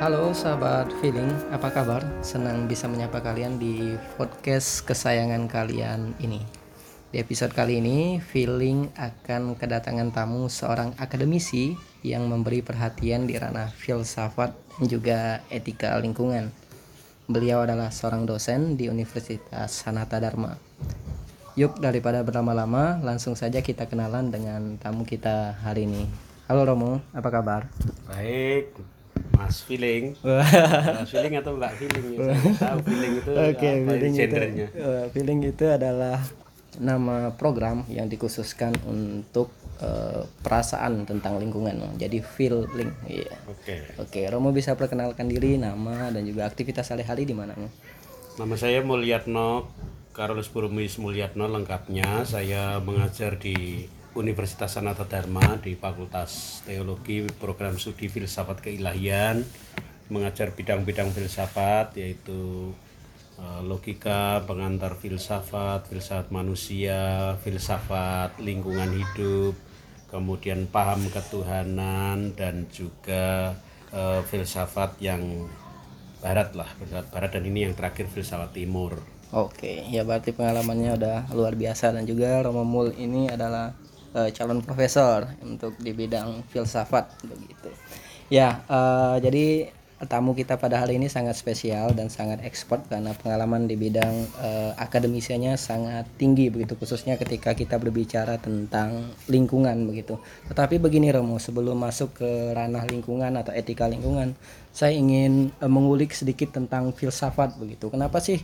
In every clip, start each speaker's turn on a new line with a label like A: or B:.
A: Halo sahabat feeling, apa kabar? Senang bisa menyapa kalian di podcast kesayangan kalian ini. Di episode kali ini, feeling akan kedatangan tamu seorang akademisi yang memberi perhatian di ranah filsafat dan juga etika lingkungan. Beliau adalah seorang dosen di Universitas Sanata Dharma. Yuk daripada berlama-lama, langsung saja kita kenalan dengan tamu kita hari ini. Halo Romo, apa kabar?
B: Baik, Mas Feeling. Mas Feeling atau Mbak Feeling? Ya, saya tahu Feeling itu
A: Oke,
B: apa
A: feeling itu, eh, feeling itu adalah nama program yang dikhususkan untuk eh, perasaan tentang lingkungan. Jadi feeling. Iya.
B: Oke.
A: Oke, Romo bisa perkenalkan diri, nama dan juga aktivitas sehari-hari di mana?
B: Nama saya Mulyatno Karolus Burmis Mulyatno lengkapnya. Saya mengajar di Universitas Sanata Dharma di Fakultas Teologi Program Studi Filsafat Keilahian mengajar bidang-bidang filsafat yaitu eh, logika, pengantar filsafat, filsafat manusia, filsafat lingkungan hidup, kemudian paham ketuhanan dan juga eh, filsafat yang barat lah, filsafat barat dan ini yang terakhir filsafat timur.
A: Oke, ya berarti pengalamannya udah luar biasa dan juga Romo Mul ini adalah eh, calon profesor untuk di bidang filsafat begitu. Ya, eh, jadi tamu kita pada hari ini sangat spesial dan sangat ekspor karena pengalaman di bidang eh, akademisianya sangat tinggi begitu khususnya ketika kita berbicara tentang lingkungan begitu. Tetapi begini Romo, sebelum masuk ke ranah lingkungan atau etika lingkungan, saya ingin eh, mengulik sedikit tentang filsafat begitu. Kenapa sih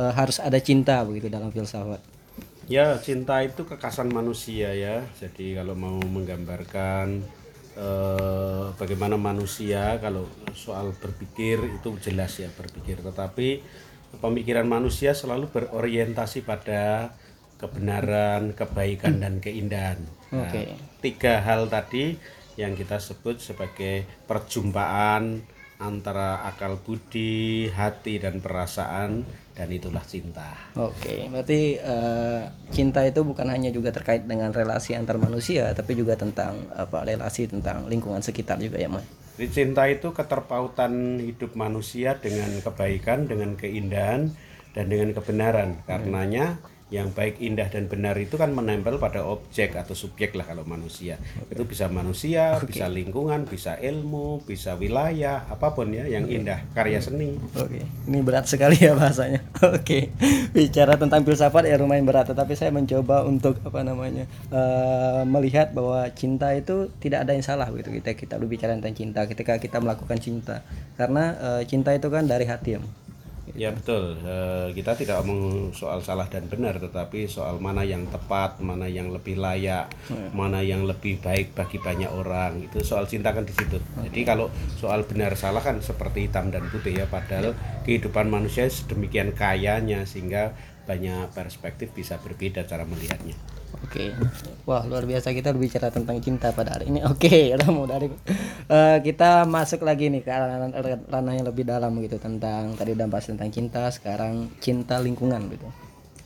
A: eh, harus ada cinta begitu dalam filsafat?
B: Ya, cinta itu kekasan manusia ya. Jadi kalau mau menggambarkan eh, bagaimana manusia kalau soal berpikir itu jelas ya berpikir, tetapi pemikiran manusia selalu berorientasi pada kebenaran, kebaikan dan keindahan. Nah,
A: Oke.
B: tiga hal tadi yang kita sebut sebagai perjumpaan antara akal budi, hati dan perasaan dan itulah cinta.
A: Oke, berarti eh, cinta itu bukan hanya juga terkait dengan relasi antar manusia, tapi juga tentang apa relasi tentang lingkungan sekitar juga ya, Mas.
B: Jadi cinta itu keterpautan hidup manusia dengan kebaikan, dengan keindahan dan dengan kebenaran. Karenanya yang baik, indah dan benar itu kan menempel pada objek atau subjek lah kalau manusia. Itu bisa manusia, bisa lingkungan, bisa ilmu, bisa wilayah, apa pun ya yang indah, karya seni.
A: Oke, ini berat sekali ya bahasanya. Oke, bicara tentang filsafat ya lumayan berat, tetapi saya mencoba untuk apa namanya eh, melihat bahwa cinta itu tidak ada yang salah gitu kita kita berbicara tentang cinta ketika kita melakukan cinta, karena eh, cinta itu kan dari hati ya. Mas.
B: Ya betul, Eh, kita tidak ngomong soal salah dan benar, tetapi soal mana yang tepat, mana yang lebih layak, mana yang lebih baik bagi banyak orang. Itu soal cinta kan di situ. Jadi kalau soal benar salah kan seperti hitam dan putih ya, padahal kehidupan manusia sedemikian kayanya sehingga banyak perspektif bisa berbeda cara melihatnya.
A: Oke, wah luar biasa kita berbicara tentang cinta pada hari ini. Oke, Romo dari Eh, kita masuk lagi nih ke ranah, ranah yang lebih dalam gitu tentang tadi udah bahas tentang cinta, sekarang cinta lingkungan gitu.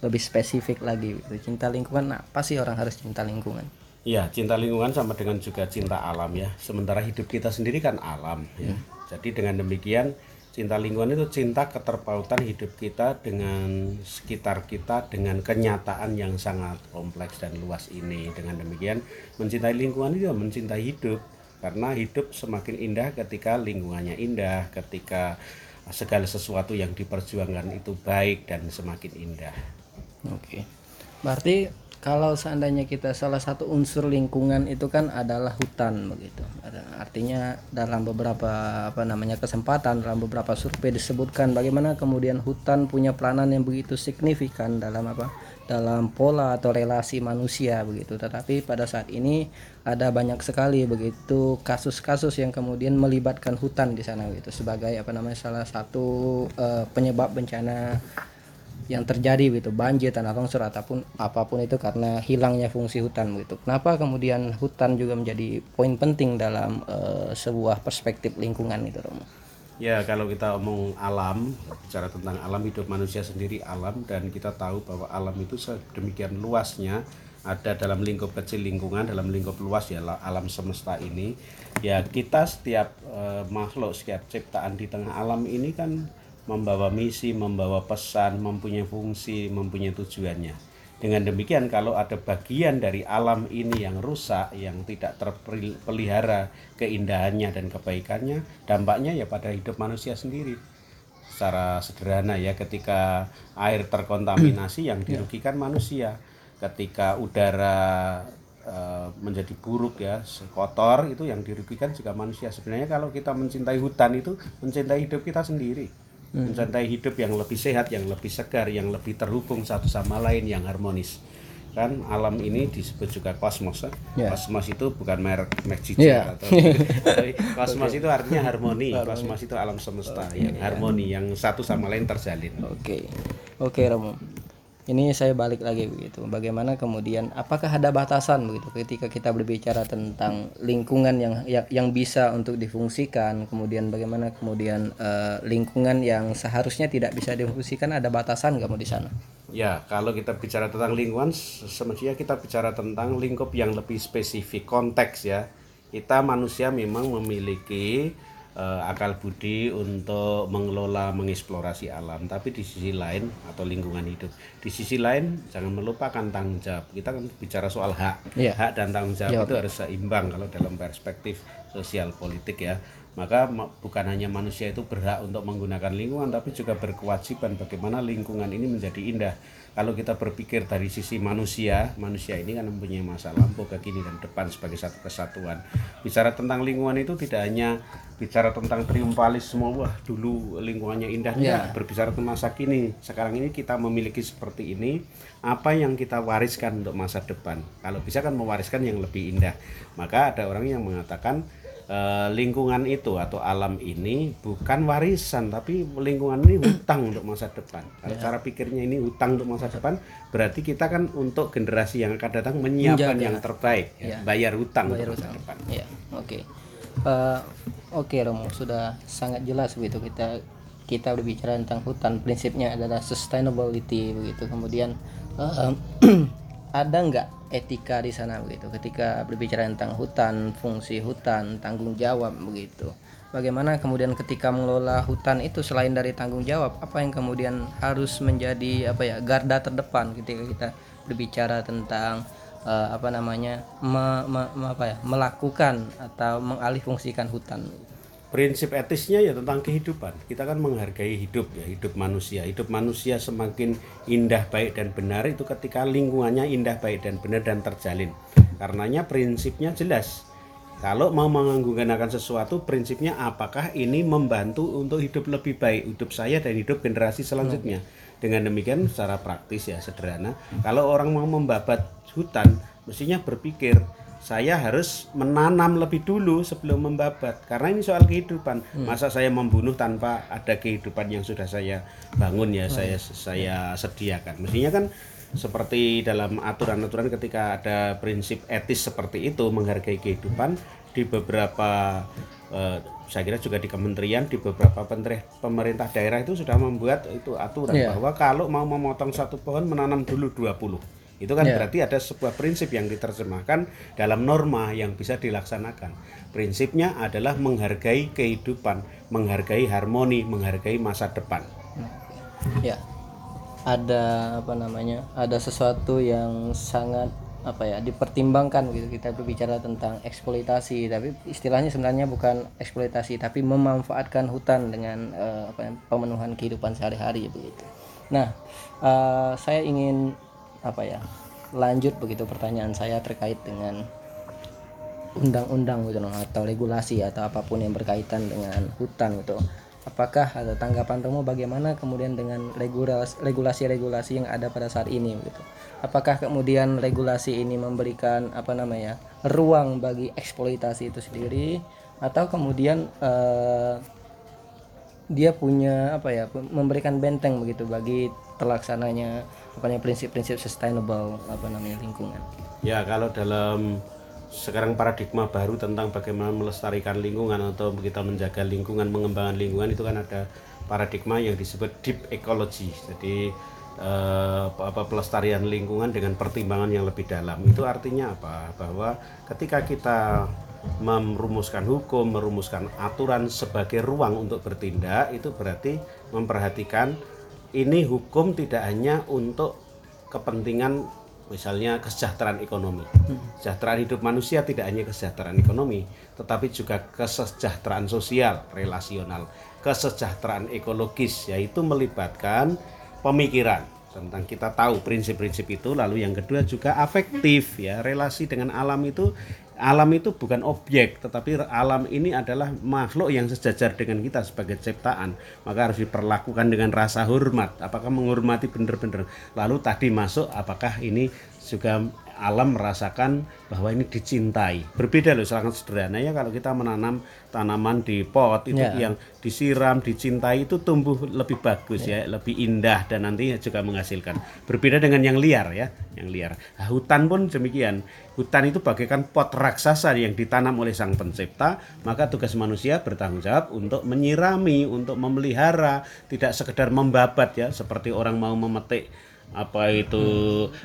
A: Lebih spesifik lagi gitu. Cinta lingkungan, nah, apa sih orang harus cinta lingkungan?
B: Iya, cinta lingkungan sama dengan juga cinta alam ya. Sementara hidup kita sendiri kan alam ya. Jadi dengan demikian cinta lingkungan itu cinta keterpautan hidup kita dengan sekitar kita dengan kenyataan yang sangat kompleks dan luas ini. Dengan demikian mencintai lingkungan itu mencintai hidup karena hidup semakin indah ketika lingkungannya indah, ketika segala sesuatu yang diperjuangkan itu baik dan semakin indah.
A: Oke. Berarti kalau seandainya kita salah satu unsur lingkungan itu kan adalah hutan begitu. Artinya dalam beberapa apa namanya kesempatan dalam beberapa survei disebutkan bagaimana kemudian hutan punya peranan yang begitu signifikan dalam apa? dalam pola atau relasi manusia begitu. Tetapi pada saat ini ada banyak sekali begitu kasus-kasus yang kemudian melibatkan hutan di sana gitu sebagai apa namanya salah satu eh, penyebab bencana yang terjadi gitu banjir tanah longsor ataupun apa pun itu karena hilangnya fungsi hutan gitu. Kenapa kemudian hutan juga menjadi poin penting dalam eh, sebuah perspektif lingkungan itu Romo?
B: Ya, kalau kita omong alam, bicara tentang alam hidup manusia sendiri alam dan kita tahu bahwa alam itu sedemikian luasnya ada dalam lingkup kecil lingkungan dalam lingkup luas ya la- alam semesta ini ya kita setiap eh, makhluk setiap ciptaan di tengah alam ini kan membawa misi membawa pesan mempunyai fungsi mempunyai tujuannya. Dengan demikian kalau ada bagian dari alam ini yang rusak yang tidak terpelihara keindahannya dan kebaikannya dampaknya ya pada hidup manusia sendiri. Secara sederhana ya ketika air terkontaminasi yang dirugikan manusia. Ketika udara eh, menjadi buruk ya kotor itu yang dirugikan juga manusia. Sebenarnya kalau kita mencintai hutan itu mencintai hidup kita sendiri mencintai hidup yang lebih sehat yang lebih segar yang lebih terhubung satu sama lain yang harmonis. Kan alam ini disebut juga kosmos kan?
A: Ya.
B: kosmos itu bukan merek Magic
A: Ya.
B: atau kosmos itu artinya harmoni. Kosmos itu alam semesta yang harmoni yang satu sama lain terjalin.
A: Oke, oke Romo. Ini saya balik lagi begitu. Bagaimana kemudian apakah ada batasan begitu ketika kita berbicara tentang lingkungan yang yang, yang bisa untuk difungsikan, kemudian bagaimana kemudian eh, lingkungan yang seharusnya tidak bisa difungsikan ada batasan mau di sana?
B: Ya, kalau kita bicara tentang lingkungan, se- semestinya kita bicara tentang lingkup yang lebih spesifik, konteks ya. Kita manusia memang memiliki eh, akal budi untuk mengelola, mengeksplorasi alam, tapi di sisi lain atau lingkungan hidup, di sisi lain jangan melupakan tanggung jawab. Kita kan bicara soal hak,
A: Iya.
B: hak dan tanggung jawab itu harus seimbang kalau dalam perspektif sosial politik ya. Maka ma- bukan hanya manusia itu berhak untuk menggunakan lingkungan, tapi juga berkewajiban bagaimana lingkungan ini menjadi indah. Kalau kita berpikir dari sisi manusia, manusia ini kan mempunyai masa lampau, kekini dan depan sebagai satu kesatuan. Bicara tentang lingkungan itu tidak hanya bicara tentang triumpalis semua, wah dulu lingkungannya indah,
A: Ya.
B: Enggak. berbicara tentang masa kini. Sekarang ini kita memiliki seperti ini, apa yang kita wariskan untuk masa depan. Kalau bisa kan mewariskan yang lebih indah. Maka ada orang yang mengatakan eh, lingkungan itu atau alam ini bukan warisan tapi lingkungan ini hutang untuk masa depan. Kalau cara pikirnya ini hutang untuk masa depan, berarti kita kan untuk generasi yang akan datang menyiapkan
A: Menjaga.
B: yang terbaik, ya.
A: Ya.
B: bayar hutang
A: Bayar
B: untuk masa
A: hutang.
B: depan.
A: Ya, oke. Eh, oke Romo, sudah sangat jelas begitu kita kita berbicara tentang hutan. Prinsipnya adalah sustainability begitu. Kemudian eh, ada nggak etika di sana begitu ketika berbicara tentang hutan, fungsi hutan, tanggung jawab begitu. Bagaimana kemudian ketika mengelola hutan itu selain dari tanggung jawab, apa yang kemudian harus menjadi apa ya garda terdepan ketika kita berbicara tentang eh, apa namanya me- me- me- apa ya melakukan atau mengalihfungsikan hutan
B: prinsip etisnya ya tentang kehidupan. Kita kan menghargai hidup ya, hidup manusia. Hidup manusia semakin indah, baik dan benar itu ketika lingkungannya indah, baik dan benar dan terjalin. Karenanya prinsipnya jelas. Kalau mau menggunakan sesuatu, prinsipnya apakah ini membantu untuk hidup lebih baik, hidup saya dan hidup generasi selanjutnya. Dengan demikian secara praktis ya sederhana, kalau orang mau membabat hutan, mestinya berpikir saya harus menanam lebih dulu sebelum membabat. Karena ini soal kehidupan. Masa saya membunuh tanpa ada kehidupan yang sudah saya bangun ya saya saya sediakan. Mestinya kan seperti dalam aturan-aturan ketika ada prinsip etis seperti itu menghargai kehidupan di beberapa eh, saya kira juga di kementerian di beberapa pemerintah daerah itu sudah membuat itu aturan
A: Iya.
B: bahwa kalau mau memotong satu pohon menanam dulu 20 itu kan
A: Iya.
B: berarti ada sebuah prinsip yang diterjemahkan dalam norma yang bisa dilaksanakan. Prinsipnya adalah menghargai kehidupan, menghargai harmoni, menghargai masa depan.
A: ya ada apa namanya ada sesuatu yang sangat apa ya dipertimbangkan gitu kita berbicara tentang eksploitasi tapi istilahnya sebenarnya bukan eksploitasi tapi memanfaatkan hutan dengan eh, apa ya, pemenuhan kehidupan sehari-hari begitu nah eh, saya ingin apa ya lanjut begitu pertanyaan saya terkait dengan undang-undang gitu atau regulasi atau apa pun yang berkaitan dengan hutan gitu. Apakah ada tanggapan Romo bagaimana kemudian dengan regulas- regulasi-regulasi yang ada pada saat ini gitu. Apakah kemudian regulasi ini memberikan apa namanya ruang bagi eksploitasi itu sendiri atau kemudian eh, dia punya apa ya memberikan benteng begitu bagi terlaksananya apa namanya prinsip-prinsip sustainable apa namanya lingkungan.
B: Ya, kalau dalam sekarang paradigma baru tentang bagaimana melestarikan lingkungan atau kita menjaga lingkungan, mengembangkan lingkungan itu kan ada paradigma yang disebut deep ecology. Jadi eh, apa pelestarian lingkungan dengan pertimbangan yang lebih dalam. Itu artinya apa? Bahwa ketika kita merumuskan hukum, merumuskan aturan sebagai ruang untuk bertindak, itu berarti memperhatikan ini hukum tidak hanya untuk kepentingan misalnya kesejahteraan ekonomi. Kesejahteraan hidup manusia tidak hanya kesejahteraan ekonomi, tetapi juga kesejahteraan sosial, relasional, kesejahteraan ekologis, yaitu melibatkan pemikiran tentang kita tahu prinsip-prinsip itu lalu yang kedua juga afektif ya. Relasi dengan alam itu alam itu bukan objek tetapi alam ini adalah makhluk yang sejajar dengan kita sebagai ciptaan. Maka harus diperlakukan dengan rasa hormat. Apakah menghormati benar-benar? Lalu tadi masuk apakah ini juga alam merasakan bahwa ini dicintai. Berbeda loh sangat sederhana ya kalau kita menanam tanaman di pot itu
A: Ya.
B: yang disiram, dicintai itu tumbuh lebih bagus ya, lebih indah dan nanti juga menghasilkan. Berbeda dengan yang liar ya, yang liar. Nah, hutan pun demikian. Hutan itu bagaikan pot raksasa yang ditanam oleh sang pencipta, maka tugas manusia bertanggung jawab untuk menyirami, untuk memelihara, tidak sekedar membabat ya seperti orang mau memetik apa itu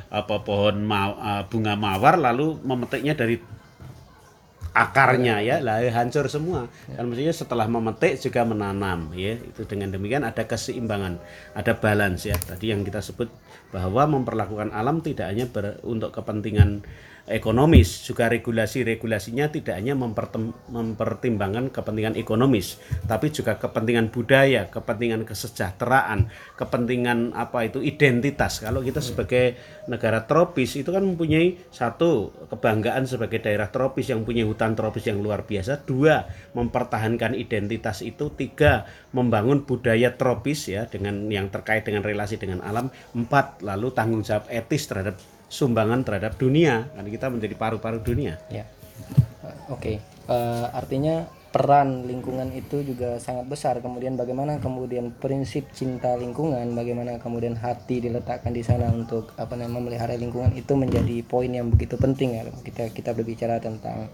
B: apa pohon ma- uh, bunga mawar lalu memetiknya dari akarnya ya. Lah hancur semua. Kan maksudnya setelah memetik juga menanam ya. Itu dengan demikian ada keseimbangan ada balance ya. Tadi yang kita sebut bahwa memperlakukan alam tidak hanya ber- untuk kepentingan ekonomis. Juga regulasi-regulasinya tidak hanya mempertimbangkan kepentingan ekonomis tapi juga kepentingan budaya kepentingan kesejahteraan kepentingan apa itu identitas. Kalau kita sebagai negara tropis itu kan mempunyai satu kebanggaan sebagai daerah tropis yang punya hutan tropis yang luar biasa dua mempertahankan identitas itu tiga membangun budaya tropis ya dengan yang terkait dengan relasi dengan alam empat lalu tanggung jawab etis terhadap sumbangan terhadap dunia karena kita menjadi paru-paru dunia
A: Ya, oke. Eh, artinya peran lingkungan itu juga sangat besar. Kemudian bagaimana kemudian prinsip cinta lingkungan, bagaimana kemudian hati diletakkan di sana untuk apa namanya memelihara lingkungan itu menjadi poin yang begitu penting ya. Kita kita berbicara tentang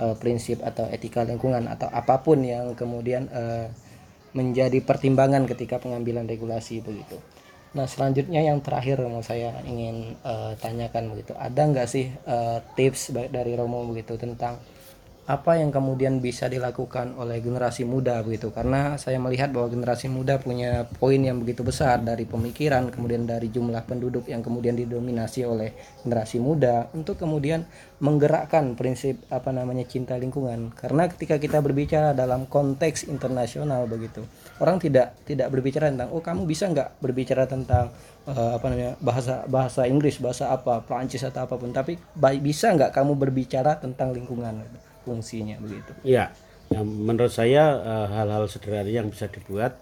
A: eh, prinsip atau etika lingkungan atau apa pun yang kemudian eh, menjadi pertimbangan ketika pengambilan regulasi begitu. Nah selanjutnya yang terakhir mau saya ingin eh, tanyakan begitu, ada nggak sih eh, tips dari Romo begitu tentang apa yang kemudian bisa dilakukan oleh generasi muda begitu? Karena saya melihat bahwa generasi muda punya poin yang begitu besar dari pemikiran, kemudian dari jumlah penduduk yang kemudian didominasi oleh generasi muda untuk kemudian menggerakkan prinsip apa namanya cinta lingkungan. Karena ketika kita berbicara dalam konteks internasional begitu, orang tidak tidak berbicara tentang oh kamu bisa nggak berbicara tentang eh, apa namanya bahasa bahasa Inggris bahasa apa Prancis atau apa pun tapi baik bisa nggak kamu berbicara tentang lingkungan gitu, fungsinya begitu
B: Ya, yang menurut saya eh, hal-hal sederhana yang bisa dibuat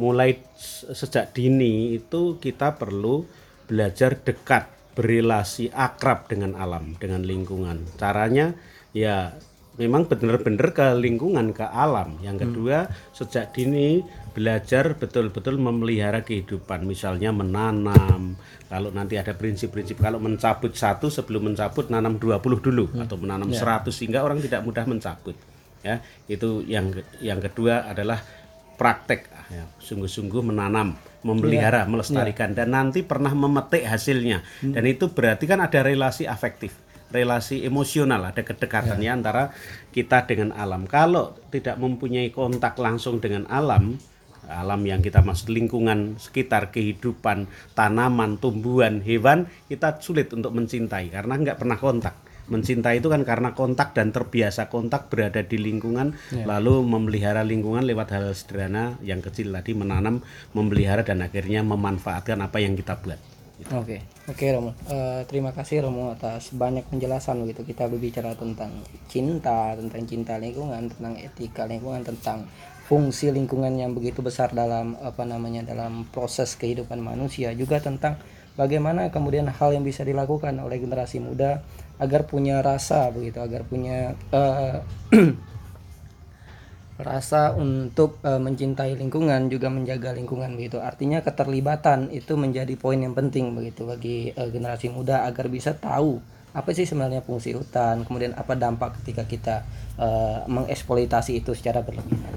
B: mulai sejak dini itu kita perlu belajar dekat, berrelasi akrab dengan alam, dengan lingkungan. Caranya ya memang benar-benar ke lingkungan, ke alam. Yang kedua, sejak dini belajar betul-betul memelihara kehidupan, misalnya menanam. Kalau nanti ada prinsip-prinsip kalau mencabut satu sebelum mencabut nanam 20 dulu atau menanam 100 sehingga orang tidak mudah mencabut. Ya, itu yang yang kedua adalah praktek. Ah, ya, sungguh-sungguh menanam, memelihara, melestarikan dan nanti pernah memetik hasilnya. Dan itu berarti kan ada relasi afektif, relasi emosional, ada kedekatannya antara kita dengan alam. Kalau tidak mempunyai kontak langsung dengan alam, alam yang kita maksud lingkungan sekitar kehidupan tanaman tumbuhan hewan kita sulit untuk mencintai karena nggak pernah kontak mencintai itu kan karena kontak dan terbiasa kontak berada di lingkungan lalu memelihara lingkungan lewat hal sederhana yang kecil tadi menanam memelihara dan akhirnya memanfaatkan apa yang kita buat
A: Oke, oke Romo. Eh, terima kasih Romo atas banyak penjelasan begitu. Kita berbicara tentang cinta, tentang cinta lingkungan, tentang etika lingkungan, tentang fungsi lingkungan yang begitu besar dalam apa namanya dalam proses kehidupan manusia, juga tentang bagaimana kemudian hal yang bisa dilakukan oleh generasi muda agar punya rasa begitu, agar punya eh, rasa untuk eh, mencintai lingkungan juga menjaga lingkungan begitu. Artinya keterlibatan itu menjadi poin yang penting begitu bagi eh, generasi muda agar bisa tahu apa sih sebenarnya fungsi hutan kemudian apa dampak ketika kita eh, mengeksploitasi itu secara berlebihan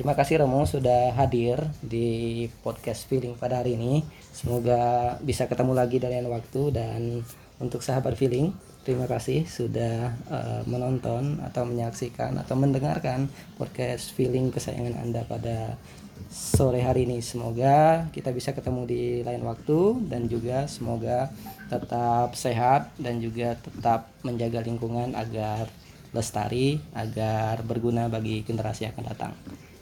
A: Terima kasih Romo sudah hadir di podcast feeling pada hari ini. Semoga bisa ketemu lagi dari lain waktu dan untuk sahabat feeling, terima kasih sudah uh, menonton atau menyaksikan atau mendengarkan podcast feeling kesayangan Anda pada sore hari ini. Semoga kita bisa ketemu di lain waktu dan juga semoga tetap sehat dan juga tetap menjaga lingkungan agar lestari, agar berguna bagi generasi yang akan datang.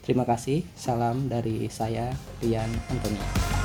A: Terima kasih. Salam dari saya Rian Antoni.